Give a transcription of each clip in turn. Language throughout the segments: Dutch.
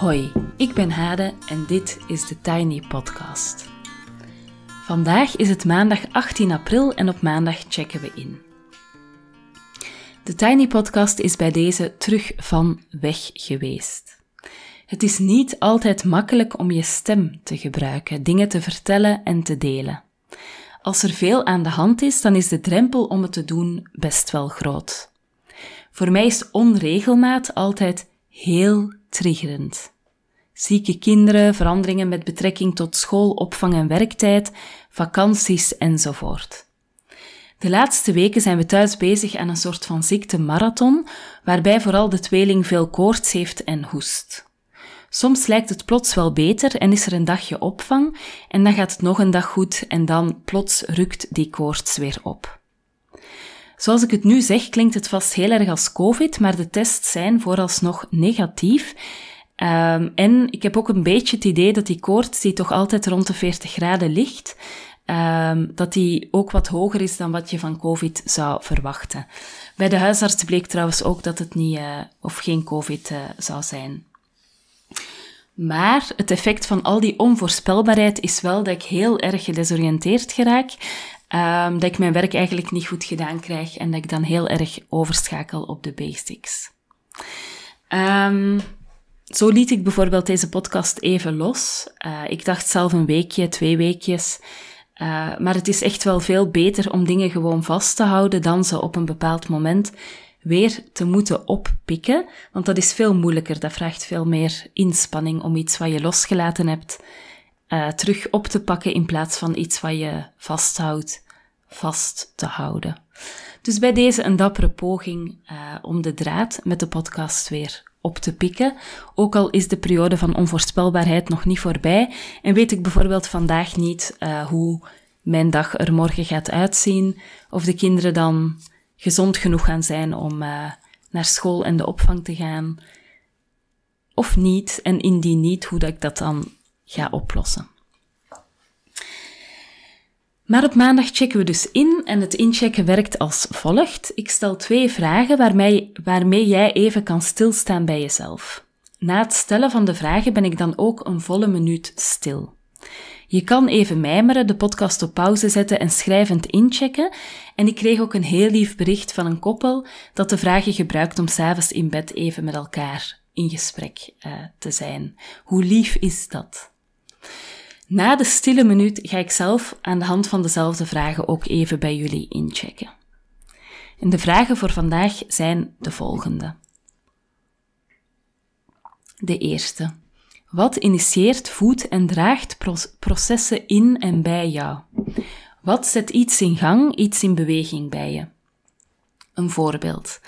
Hoi, ik ben Hade en dit is de Tiny Podcast. Vandaag is het maandag 18 april en op maandag checken we in. De Tiny Podcast is bij deze terug van weg geweest. Het is niet altijd makkelijk om je stem te gebruiken, dingen te vertellen en te delen. Als er veel aan de hand is, dan is de drempel om het te doen best wel groot. Voor mij is onregelmaat altijd heel triggerend. Zieke kinderen, veranderingen met betrekking tot school, opvang en werktijd, vakanties enzovoort. De laatste weken zijn we thuis bezig aan een soort van ziektemarathon, waarbij vooral de tweeling veel koorts heeft en hoest. Soms lijkt het plots wel beter en is er een dagje opvang, en dan gaat het nog een dag goed en dan plots rukt die koorts weer op. Zoals ik het nu zeg, klinkt het vast heel erg als COVID, maar de tests zijn vooralsnog negatief. Um, en ik heb ook een beetje het idee dat die koorts, die toch altijd rond de 40 graden ligt, um, dat die ook wat hoger is dan wat je van COVID zou verwachten. Bij de huisarts bleek trouwens ook dat het niet uh, of geen COVID uh, zou zijn. Maar het effect van al die onvoorspelbaarheid is wel dat ik heel erg gedesoriënteerd geraak. Um, dat ik mijn werk eigenlijk niet goed gedaan krijg en dat ik dan heel erg overschakel op de basics. Um, zo liet ik bijvoorbeeld deze podcast even los. Uh, ik dacht zelf een weekje, twee weekjes. Uh, maar het is echt wel veel beter om dingen gewoon vast te houden dan ze op een bepaald moment weer te moeten oppikken. Want dat is veel moeilijker. Dat vraagt veel meer inspanning om iets wat je losgelaten hebt uh, terug op te pakken in plaats van iets wat je vasthoudt, vast te houden. Dus bij deze een dappere poging uh, om de draad met de podcast weer op te pikken. Ook al is de periode van onvoorspelbaarheid nog niet voorbij en weet ik bijvoorbeeld vandaag niet uh, hoe mijn dag er morgen gaat uitzien, of de kinderen dan gezond genoeg gaan zijn om uh, naar school en de opvang te gaan, of niet, en indien niet, hoe dat ik dat dan ga oplossen. Maar op maandag checken we dus in en het inchecken werkt als volgt. Ik stel twee vragen waarmee, waarmee jij even kan stilstaan bij jezelf. Na het stellen van de vragen ben ik dan ook een volle minuut stil. Je kan even mijmeren, de podcast op pauze zetten en schrijvend inchecken. En ik kreeg ook een heel lief bericht van een koppel dat de vragen gebruikt om s'avonds in bed even met elkaar in gesprek uh, te zijn. Hoe lief is dat? Na de stille minuut ga ik zelf aan de hand van dezelfde vragen ook even bij jullie inchecken. En de vragen voor vandaag zijn de volgende. De eerste. Wat initieert, voedt en draagt processen in en bij jou? Wat zet iets in gang, iets in beweging bij je? Een voorbeeld.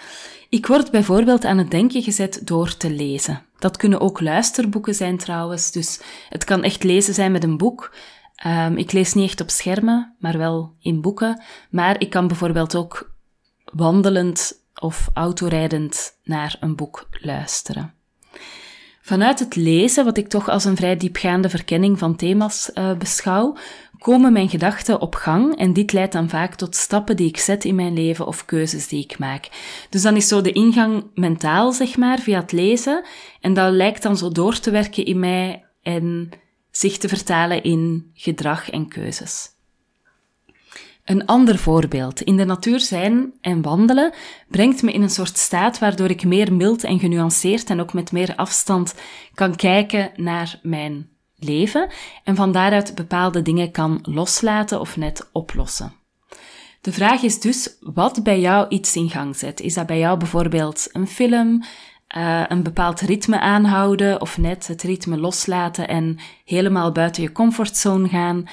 Ik word bijvoorbeeld aan het denken gezet door te lezen. Dat kunnen ook luisterboeken zijn trouwens, dus het kan echt lezen zijn met een boek. Um, ik lees niet echt op schermen, maar wel in boeken. Maar ik kan bijvoorbeeld ook wandelend of autorijdend naar een boek luisteren. Vanuit het lezen, wat ik toch als een vrij diepgaande verkenning van thema's uh, beschouw, komen mijn gedachten op gang en dit leidt dan vaak tot stappen die ik zet in mijn leven of keuzes die ik maak. Dus dan is zo de ingang mentaal, zeg maar, via het lezen en dat lijkt dan zo door te werken in mij en zich te vertalen in gedrag en keuzes. Een ander voorbeeld. In de natuur zijn en wandelen brengt me in een soort staat waardoor ik meer mild en genuanceerd en ook met meer afstand kan kijken naar mijn leven en van daaruit bepaalde dingen kan loslaten of net oplossen. De vraag is dus wat bij jou iets in gang zet. Is dat bij jou bijvoorbeeld een film, uh, een bepaald ritme aanhouden of net het ritme loslaten en helemaal buiten je comfortzone gaan?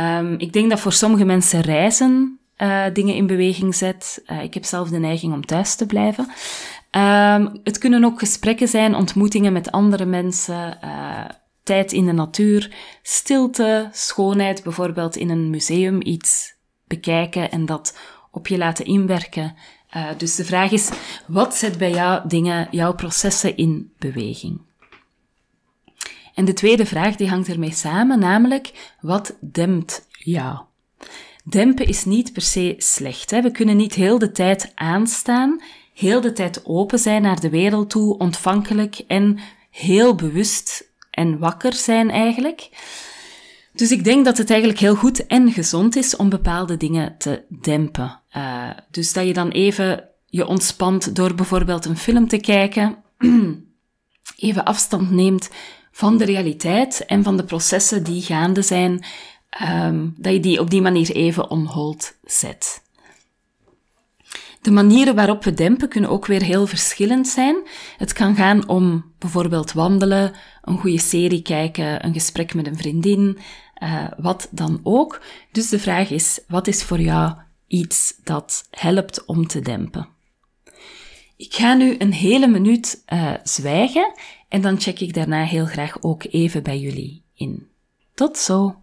Um, ik denk dat voor sommige mensen reizen uh, dingen in beweging zet. Uh, ik heb zelf de neiging om thuis te blijven. Um, het kunnen ook gesprekken zijn, ontmoetingen met andere mensen, tijd in de natuur, stilte, schoonheid, bijvoorbeeld in een museum iets bekijken en dat op je laten inwerken. Uh, dus de vraag is, wat zet bij jou dingen, jouw processen in beweging? En de tweede vraag die hangt ermee samen, namelijk, wat dempt jou? Dempen is niet per se slecht. Hè? We kunnen niet heel de tijd aanstaan, heel de tijd open zijn naar de wereld toe, ontvankelijk en heel bewust en wakker zijn eigenlijk. Dus ik denk dat het eigenlijk heel goed en gezond is om bepaalde dingen te dempen. Uh, dus dat je dan even je ontspant door bijvoorbeeld een film te kijken, even afstand neemt van de realiteit en van de processen die gaande zijn, um, dat je die op die manier even on hold zet. De manieren waarop we dempen kunnen ook weer heel verschillend zijn. Het kan gaan om bijvoorbeeld wandelen, een goede serie kijken, een gesprek met een vriendin, uh, wat dan ook. Dus de vraag is, wat is voor jou iets dat helpt om te dempen? Ik ga nu een hele minuut uh, zwijgen en dan check ik daarna heel graag ook even bij jullie in. Tot zo!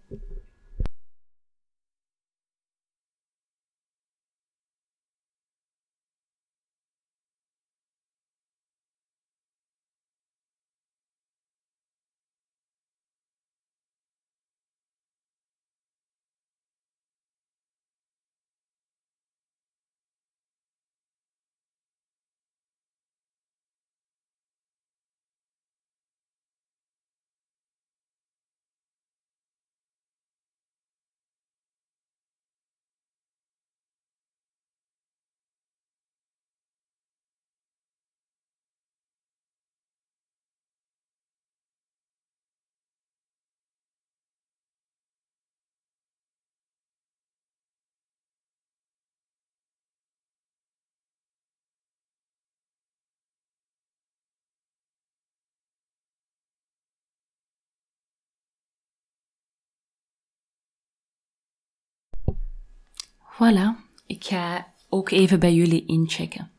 Voilà, ik ga ook even bij jullie inchecken.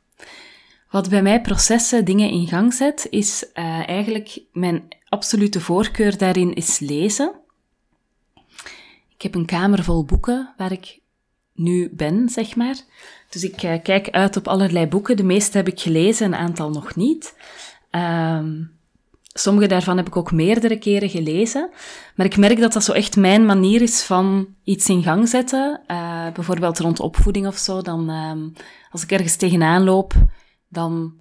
Wat bij mij processen, dingen in gang zet, is uh, eigenlijk mijn absolute voorkeur daarin is lezen. Ik heb een kamer vol boeken waar ik nu ben, zeg maar. Dus ik uh, kijk uit op allerlei boeken. De meeste heb ik gelezen, een aantal nog niet. Um, Sommige daarvan heb ik ook meerdere keren gelezen. Maar ik merk dat dat zo echt mijn manier is van iets in gang zetten. Uh, bijvoorbeeld rond opvoeding of zo. Dan, uh, als ik ergens tegenaan loop, dan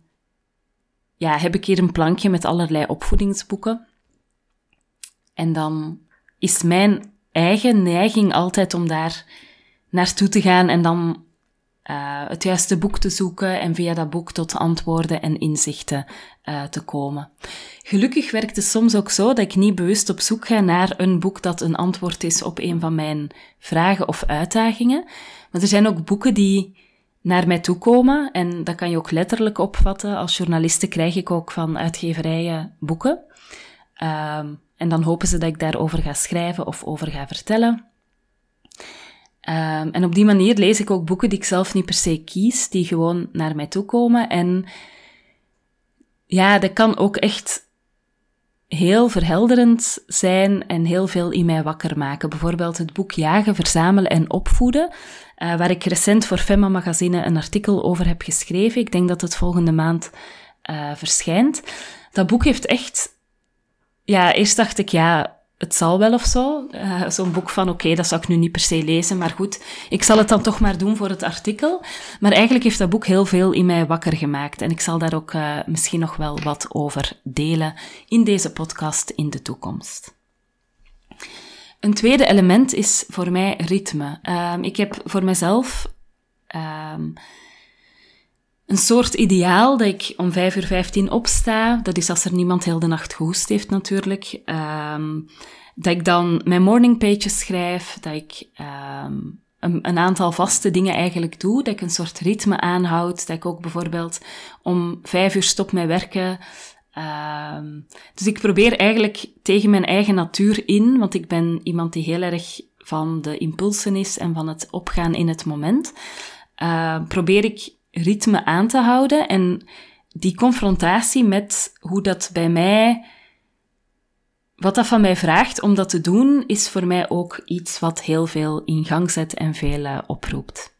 ja, heb ik hier een plankje met allerlei opvoedingsboeken. En dan is mijn eigen neiging altijd om daar naartoe te gaan en dan uh, het juiste boek te zoeken en via dat boek tot antwoorden en inzichten uh, te komen. Gelukkig werkt het soms ook zo dat ik niet bewust op zoek ga naar een boek dat een antwoord is op een van mijn vragen of uitdagingen. Maar er zijn ook boeken die naar mij toe komen en dat kan je ook letterlijk opvatten. Als journaliste krijg ik ook van uitgeverijen boeken. Uh, en dan hopen ze dat ik daarover ga schrijven of over ga vertellen. Um, en op die manier lees ik ook boeken die ik zelf niet per se kies, die gewoon naar mij toe komen. En ja, dat kan ook echt heel verhelderend zijn en heel veel in mij wakker maken. Bijvoorbeeld het boek Jagen, Verzamelen en Opvoeden, uh, waar ik recent voor Femma Magazine een artikel over heb geschreven. Ik denk dat het volgende maand uh, verschijnt. Dat boek heeft echt... Ja, eerst dacht ik, ja, het zal wel of zo. Uh, Zo'n boek van, oké, dat zou ik nu niet per se lezen, maar goed, ik zal het dan toch maar doen voor het artikel. Maar eigenlijk heeft dat boek heel veel in mij wakker gemaakt. En ik zal daar ook uh, misschien nog wel wat over delen in deze podcast in de toekomst. Een tweede element is voor mij ritme. Um, ik heb voor mezelf um, een soort ideaal dat ik om 5 uur 15 opsta. Dat is als er niemand heel de nacht gehoest heeft natuurlijk. Um, dat ik dan mijn morning pages schrijf. Dat ik um, een, een, aantal vaste dingen eigenlijk doe. Dat ik een soort ritme aanhoud. Dat ik ook bijvoorbeeld om 5 uur stop met werken. Um, dus ik probeer eigenlijk tegen mijn eigen natuur in, want ik ben iemand die heel erg van de impulsen is en van het opgaan in het moment. Probeer ik ritme aan te houden en die confrontatie met hoe dat bij mij, wat dat van mij vraagt om dat te doen, is voor mij ook iets wat heel veel in gang zet en veel uh, oproept.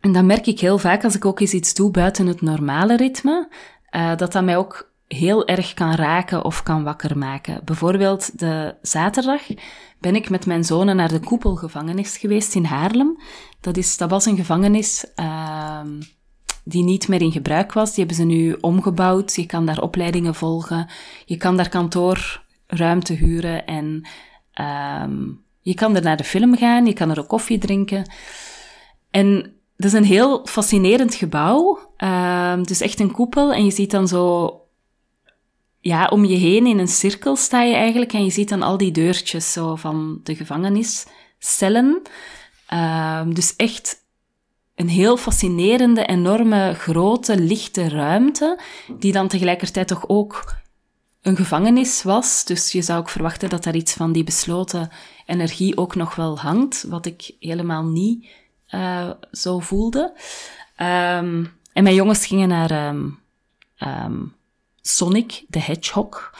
En dan merk ik heel vaak als ik ook eens iets doe buiten het normale ritme, uh, dat dat mij ook heel erg kan raken of kan wakker maken. Bijvoorbeeld de zaterdag ben ik met mijn zonen naar de koepelgevangenis geweest in Haarlem. Dat, is, dat was een gevangenis uh, die niet meer in gebruik was. Die hebben ze nu omgebouwd. Je kan daar opleidingen volgen. Je kan daar kantoorruimte huren en um, je kan er naar de film gaan. Je kan er ook koffie drinken. En dat is een heel fascinerend gebouw. Het is echt een koepel en je ziet dan zo ja, om je heen in een cirkel sta je eigenlijk en je ziet dan al die deurtjes zo van de gevangeniscellen. Um, dus echt een heel fascinerende, enorme, grote, lichte ruimte, die dan tegelijkertijd toch ook een gevangenis was. Dus je zou ook verwachten dat daar iets van die besloten energie ook nog wel hangt, wat ik helemaal niet uh, zo voelde. Um, en mijn jongens gingen naar um, Sonic the Hedgehog,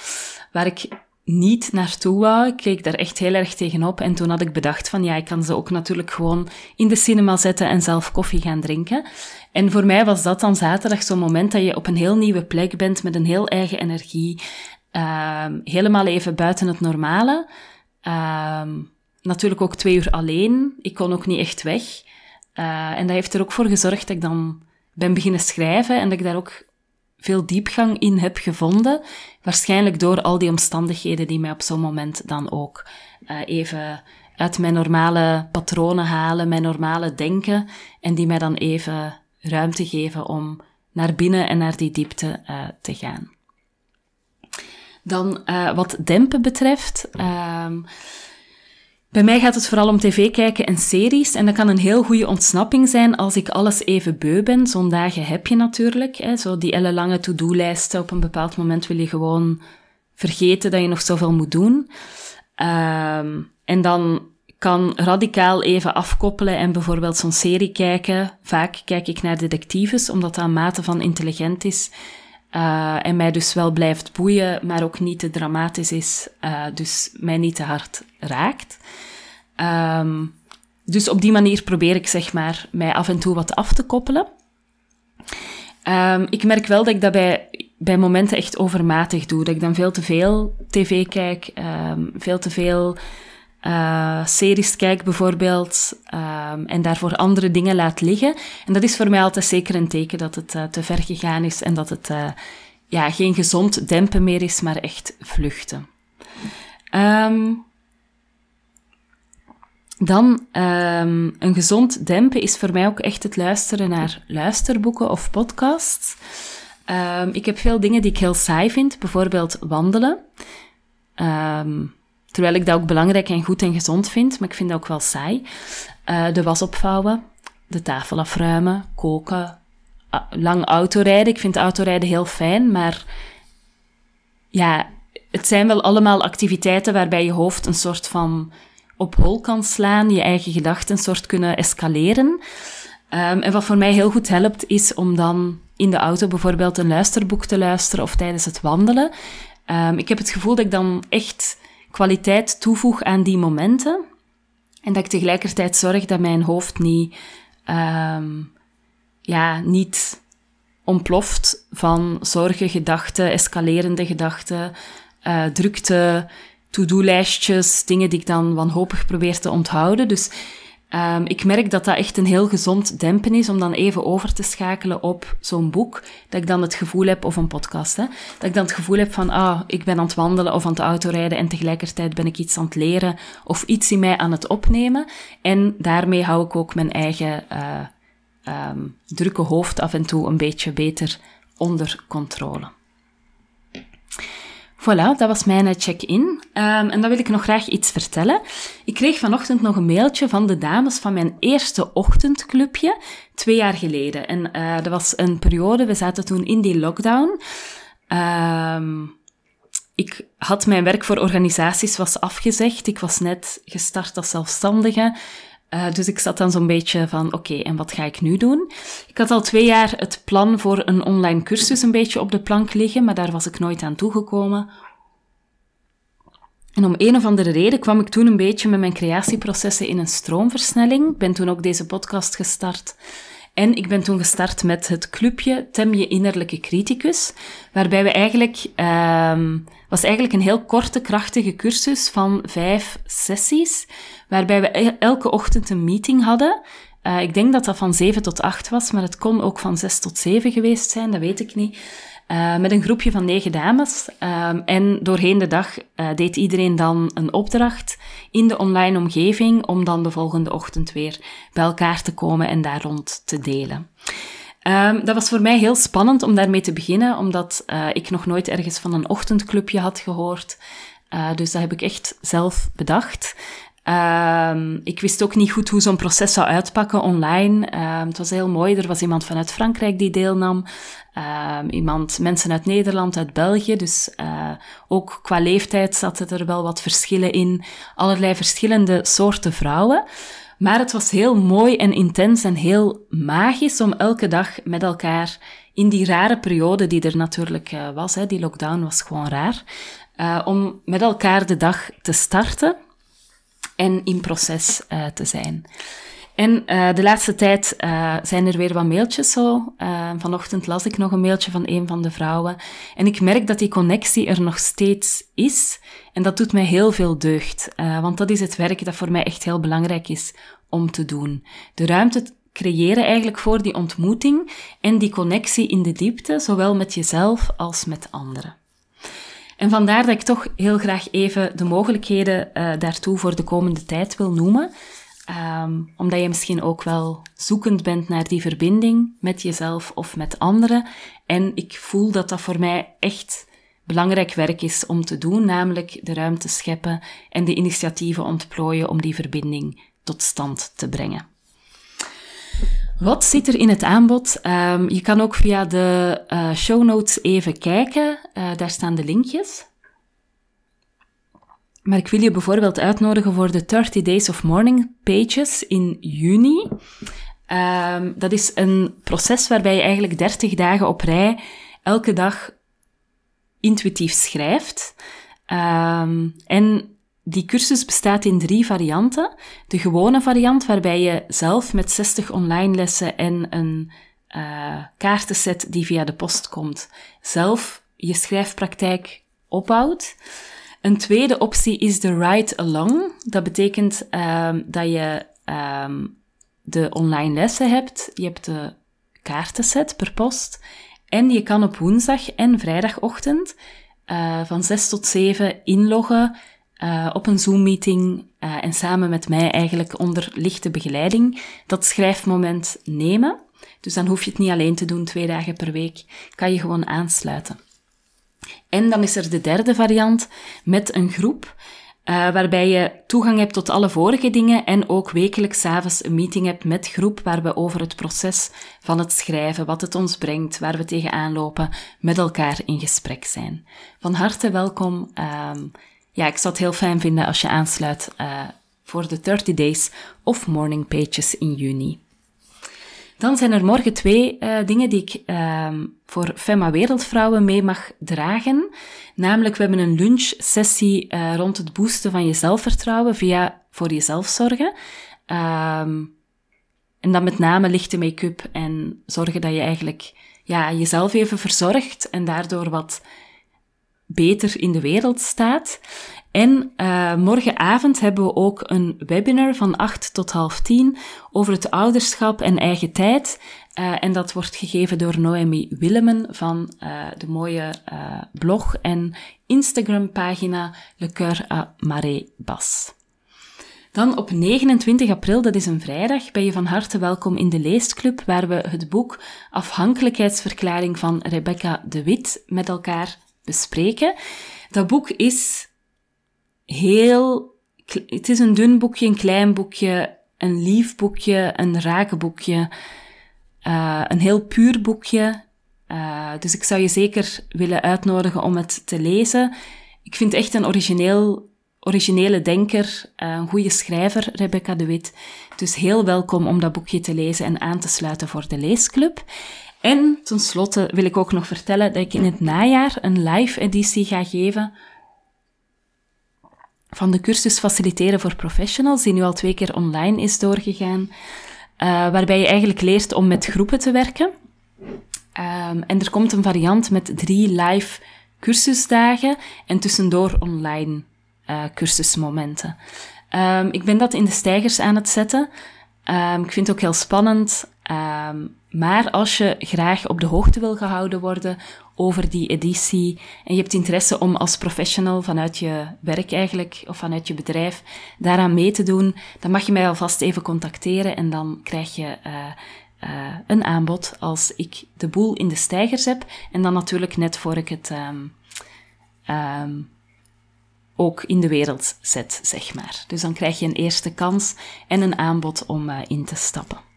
waar ik niet naartoe wou. Ik keek daar echt heel erg tegenop. En toen had ik bedacht van ja, ik kan ze ook natuurlijk gewoon in de cinema zetten en zelf koffie gaan drinken. En voor mij was dat dan zaterdag zo'n moment dat je op een heel nieuwe plek bent met een heel eigen energie. Uh, helemaal even buiten het normale. Uh, natuurlijk ook twee uur alleen. Ik kon ook niet echt weg. Uh, en dat heeft er ook voor gezorgd dat ik dan ben beginnen schrijven en dat ik daar ook veel diepgang in heb gevonden. Waarschijnlijk door al die omstandigheden die mij op zo'n moment dan ook uh, even uit mijn normale patronen halen, mijn normale denken, en die mij dan even ruimte geven om naar binnen en naar die diepte uh, te gaan. Dan uh, wat dempen betreft. Ehm, bij mij gaat het vooral om tv kijken en series. En dat kan een heel goede ontsnapping zijn als ik alles even beu ben. Zo'n dagen heb je natuurlijk. Hè. Zo die ellenlange to-do-lijsten. Op een bepaald moment wil je gewoon vergeten dat je nog zoveel moet doen. Um, en dan kan radicaal even afkoppelen en bijvoorbeeld zo'n serie kijken. Vaak kijk ik naar detectives, omdat dat een mate van intelligent is. Uh, en mij dus wel blijft boeien, maar ook niet te dramatisch is, uh, dus mij niet te hard raakt. Um, dus op die manier probeer ik zeg maar mij af en toe wat af te koppelen. Um, ik merk wel dat ik dat bij, bij momenten echt overmatig doe. Dat ik dan veel te veel tv kijk, um, veel te veel uh, series kijk bijvoorbeeld, um, en daarvoor andere dingen laat liggen. En dat is voor mij altijd zeker een teken dat het uh, te ver gegaan is en dat het uh, ja, geen gezond dempen meer is, maar echt vluchten. Um, dan um, een gezond dempen is voor mij ook echt het luisteren naar luisterboeken of podcasts. Ik heb veel dingen die ik heel saai vind, bijvoorbeeld wandelen. Terwijl ik dat ook belangrijk en goed en gezond vind, maar ik vind dat ook wel saai. Uh, de was opvouwen, de tafel afruimen, koken, uh, lang autorijden. Ik vind autorijden heel fijn, maar ja, het zijn wel allemaal activiteiten waarbij je hoofd een soort van op hol kan slaan, je eigen gedachten een soort kunnen escaleren. Um, en wat voor mij heel goed helpt, is om dan in de auto bijvoorbeeld een luisterboek te luisteren of tijdens het wandelen. Um, ik heb het gevoel dat ik dan echt kwaliteit toevoeg aan die momenten. En dat ik tegelijkertijd zorg dat mijn hoofd niet, um, ja, niet ontploft van zorgen, gedachten, escalerende gedachten, uh, drukte, to-do-lijstjes, dingen die ik dan wanhopig probeer te onthouden. Dus um, ik merk dat dat echt een heel gezond dempen is om dan even over te schakelen op zo'n boek. Dat ik dan het gevoel heb, of een podcast, hè, dat ik dan het gevoel heb van, ah, ik ben aan het wandelen of aan het autorijden en tegelijkertijd ben ik iets aan het leren of iets in mij aan het opnemen. En daarmee hou ik ook mijn eigen uh, um, drukke hoofd af en toe een beetje beter onder controle. Voilà, dat was mijn check-in. Um, en dan wil ik nog graag iets vertellen. Ik kreeg vanochtend nog een mailtje van de dames van mijn eerste ochtendclubje, twee jaar geleden. En uh, dat was een periode, we zaten toen in die lockdown. Um, ik had mijn werk voor organisaties was afgezegd. Ik was net gestart als zelfstandige. Uh, dus ik zat dan zo'n beetje van, oké, en wat ga ik nu doen? Ik had al twee jaar het plan voor een online cursus een beetje op de plank liggen, maar daar was ik nooit aan toegekomen. En om een of andere reden kwam ik toen een beetje met mijn creatieprocessen in een stroomversnelling. Ik ben toen ook deze podcast gestart. En ik ben toen gestart met het clubje Tem je innerlijke criticus, waarbij we eigenlijk, um, was eigenlijk een heel korte, krachtige cursus van vijf sessies, waarbij we elke ochtend een meeting hadden. Uh, ik denk dat dat van 7 tot 8 was, maar het kon ook van 6 tot 7 geweest zijn, dat weet ik niet. Uh, met een groepje van negen dames. Uh, en doorheen de dag deed iedereen dan een opdracht in de online omgeving om dan de volgende ochtend weer bij elkaar te komen en daar rond te delen. Um, dat was voor mij heel spannend om daarmee te beginnen, omdat ik nog nooit ergens van een ochtendclubje had gehoord. dus dat heb ik echt zelf bedacht. Um, ik wist ook niet goed hoe zo'n proces zou uitpakken online. Um, het was heel mooi. Er was iemand vanuit Frankrijk die deelnam. Iemand, mensen uit Nederland, uit België. Dus uh, ook qua leeftijd zaten er wel wat verschillen in. Allerlei verschillende soorten vrouwen. Maar het was heel mooi en intens en heel magisch om elke dag met elkaar in die rare periode die er natuurlijk uh, was, hè, die lockdown was gewoon raar, uh, om met elkaar de dag te starten en in proces uh, te zijn. En uh, de laatste tijd uh, zijn er weer wat mailtjes zo. vanochtend las ik nog een mailtje van een van de vrouwen. En ik merk dat die connectie er nog steeds is. En dat doet mij heel veel deugd. want dat is het werk dat voor mij echt heel belangrijk is om te doen. De ruimte creëren eigenlijk voor die ontmoeting en die connectie in de diepte, zowel met jezelf als met anderen. En vandaar dat ik toch heel graag even de mogelijkheden uh, daartoe voor de komende tijd wil noemen. Um, omdat je misschien ook wel zoekend bent naar die verbinding met jezelf of met anderen. En ik voel dat dat voor mij echt belangrijk werk is om te doen, namelijk de ruimte scheppen en de initiatieven ontplooien om die verbinding tot stand te brengen. Wat zit er in het aanbod? Um, je kan ook via de uh, show notes even kijken. Uh, daar staan de linkjes. Maar ik wil je bijvoorbeeld uitnodigen voor de 30 Days of Morning Pages in juni. Um, dat is een proces waarbij je eigenlijk 30 dagen op rij elke dag intuïtief schrijft. Um, en die cursus bestaat in drie varianten. De gewone variant, waarbij je zelf met 60 online lessen en een uh, kaartenset die via de post komt, zelf je schrijfpraktijk opbouwt. Een tweede optie is de Ride Along. Dat betekent um, dat je um, de online lessen hebt. Je hebt de kaartenset per post. En je kan op woensdag en vrijdagochtend uh, van 6 tot 7 inloggen uh, op een Zoom-meeting uh, en samen met mij eigenlijk onder lichte begeleiding dat schrijfmoment nemen. Dus dan hoef je het niet alleen te doen twee dagen per week, kan je gewoon aansluiten. En dan is er de derde variant met een groep, uh, waarbij je toegang hebt tot alle vorige dingen en ook wekelijks avonds een meeting hebt met groep waar we over het proces van het schrijven, wat het ons brengt, waar we tegenaan lopen, met elkaar in gesprek zijn. Van harte welkom. Uh, ja, ik zou het heel fijn vinden als je aansluit uh, voor de 30 Days of Morning Pages in juni. Dan zijn er morgen twee uh, dingen die ik uh, voor Femma Wereldvrouwen mee mag dragen. Namelijk, we hebben een lunchsessie uh, rond het boosten van je zelfvertrouwen via voor jezelf zorgen. Um, en dan met name lichte make-up en zorgen dat je eigenlijk ja, jezelf even verzorgt en daardoor wat beter in de wereld staat. En uh, morgenavond hebben we ook een webinar van 8 tot half 10 over het ouderschap en eigen tijd. Uh, en dat wordt gegeven door Noemi Willemen van uh, de mooie blog en Instagram pagina Le Coeur à Marée Bas. Dan op 29 april, dat is een vrijdag, ben je van harte welkom in de leesclub, waar we het boek Afhankelijkheidsverklaring van Rebecca de Wit met elkaar bespreken. Dat boek is heel. Het is een dun boekje, een klein boekje, een lief boekje, een raak boekje, uh, een heel puur boekje. Uh, dus ik zou je zeker willen uitnodigen om het te lezen. Ik vind echt een origineel, originele denker, uh, een goede schrijver, Rebecca de Wit. Dus heel welkom om dat boekje te lezen en aan te sluiten voor de leesclub. En tenslotte wil ik ook nog vertellen dat ik in het najaar een live editie ga geven van de cursus Faciliteren voor Professionals, die nu al twee keer online is doorgegaan, uh, waarbij je eigenlijk leert om met groepen te werken. Um, en er komt een variant met drie live cursusdagen en tussendoor online uh, cursusmomenten. Um, ik ben dat in de stijgers aan het zetten. Ehm, ik vind het ook heel spannend. Ehm, maar als je graag op de hoogte wil gehouden worden over die editie en je hebt interesse om als professional vanuit je werk eigenlijk of vanuit je bedrijf daaraan mee te doen, dan mag je mij alvast even contacteren en dan krijg je uh, uh, een aanbod als ik de boel in de stijgers heb en dan natuurlijk net voor ik het um, um, ook in de wereld zet, zeg maar. Dus dan krijg je een eerste kans en een aanbod om uh, in te stappen.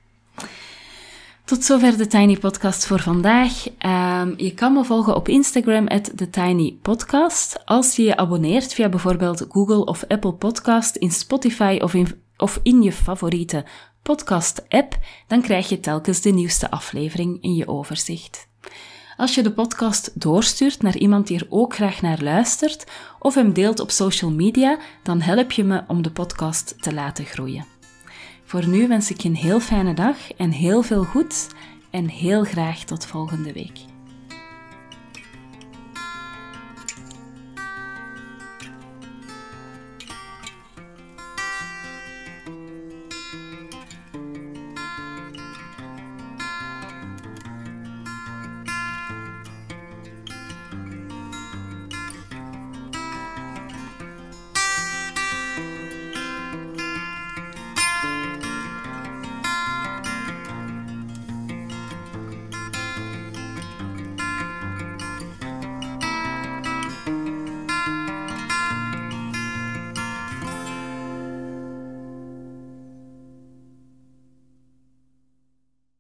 Tot zover de Tiny Podcast voor vandaag. Um, je kan me volgen op Instagram, TheTinyPodcast. Als je je abonneert via bijvoorbeeld Google of Apple Podcast, in Spotify of in, of in je favoriete podcast-app, dan krijg je telkens de nieuwste aflevering in je overzicht. Als je de podcast doorstuurt naar iemand die er ook graag naar luistert, of hem deelt op social media, dan help je me om de podcast te laten groeien. Voor nu wens ik je een heel fijne dag en heel veel goed en heel graag tot volgende week.